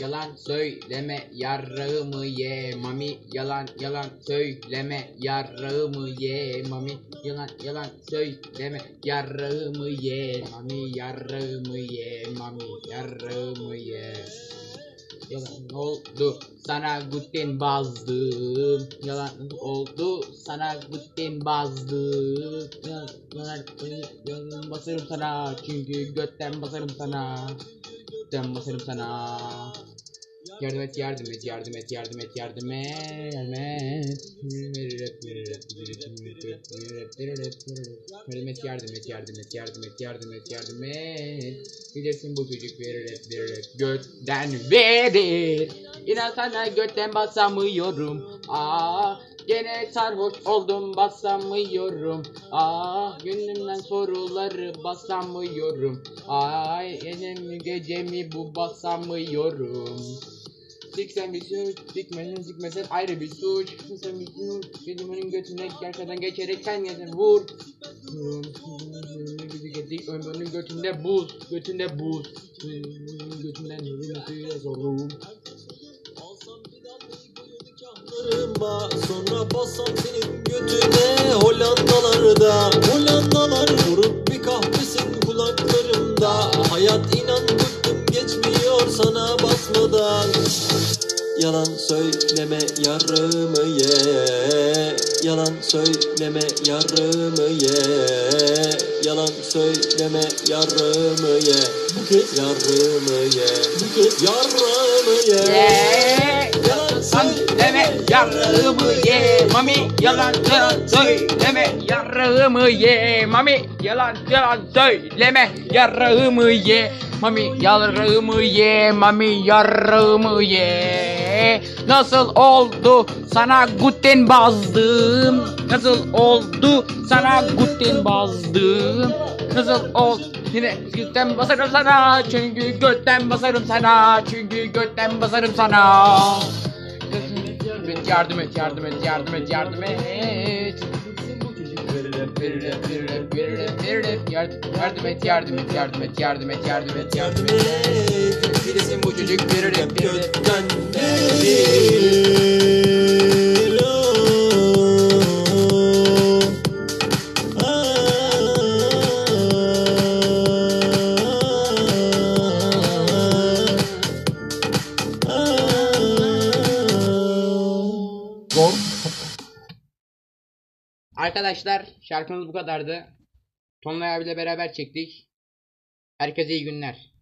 yalan söyleme yarrağımı ye mami? Yalan yalan söyleme yarrağımı ye mami? Yalan yalan söyleme yarrağımı ye mami? Yarrağımı ye mami? Yarrağımı ye? Yalan oldu sana guten bazdım Yalan oldu sana guten bazdım Yalan, yalan, yalan basarım sana Çünkü götten basarım sana Götten basarım sana Yardım et, yardım et, yardım et, yardım et, yardım et, yardım et. Yardım et, yardım et, yardım et, yardım et, yardım et, yardım et. Bilirsin bu çocuk verir hep verir hep götten verir. İnan sana götten basamıyorum. Aa, gene sarhoş oldum basamıyorum. Aa, gönlümden soruları basamıyorum. Ay, elim gecemi bu basamıyorum. Siksen bir suç, sikmesen sikmesen ayrı bir suç. Siksen bir suç, gözümün götüne arkadan geçerek sen yeter vur. Ömrünün götünde buz, götünde buz. Götünden yürümesi zorum. Kırma, Sonra bassam senin götüne. Hollandalarda Hollandalar vurup bir kahvesin kulaklarımda Hayat inan bıktım geçmiyor sana basmadan. Yalan söyleme yarımı ye Yalan söyleme yarımı ye Yalan söyleme yarımı ye yarımı ye yarımı ye yarrağımı ye mami yalan söyleme. Yarrağımı ye mami yalan söyleme. Yarrağımı ye mami yarrağımı ye mami yarrağımı ye. Nasıl oldu sana guten bazdım nasıl oldu sana guten bazdım nasıl oldu Yine götten basarım sana çünkü götten basarım sana çünkü götten basarım sana et, yardım et, yardım et, yardım et, yardım et. Verilip, verilip, verilip, verilip, yardım et, yardım et, yardım et, yardım et, yardım et, yardım et. Birisi bu çocuk verilip, verilip, verilip. Arkadaşlar şarkımız bu kadardı. Tonlay abiyle beraber çektik. Herkese iyi günler.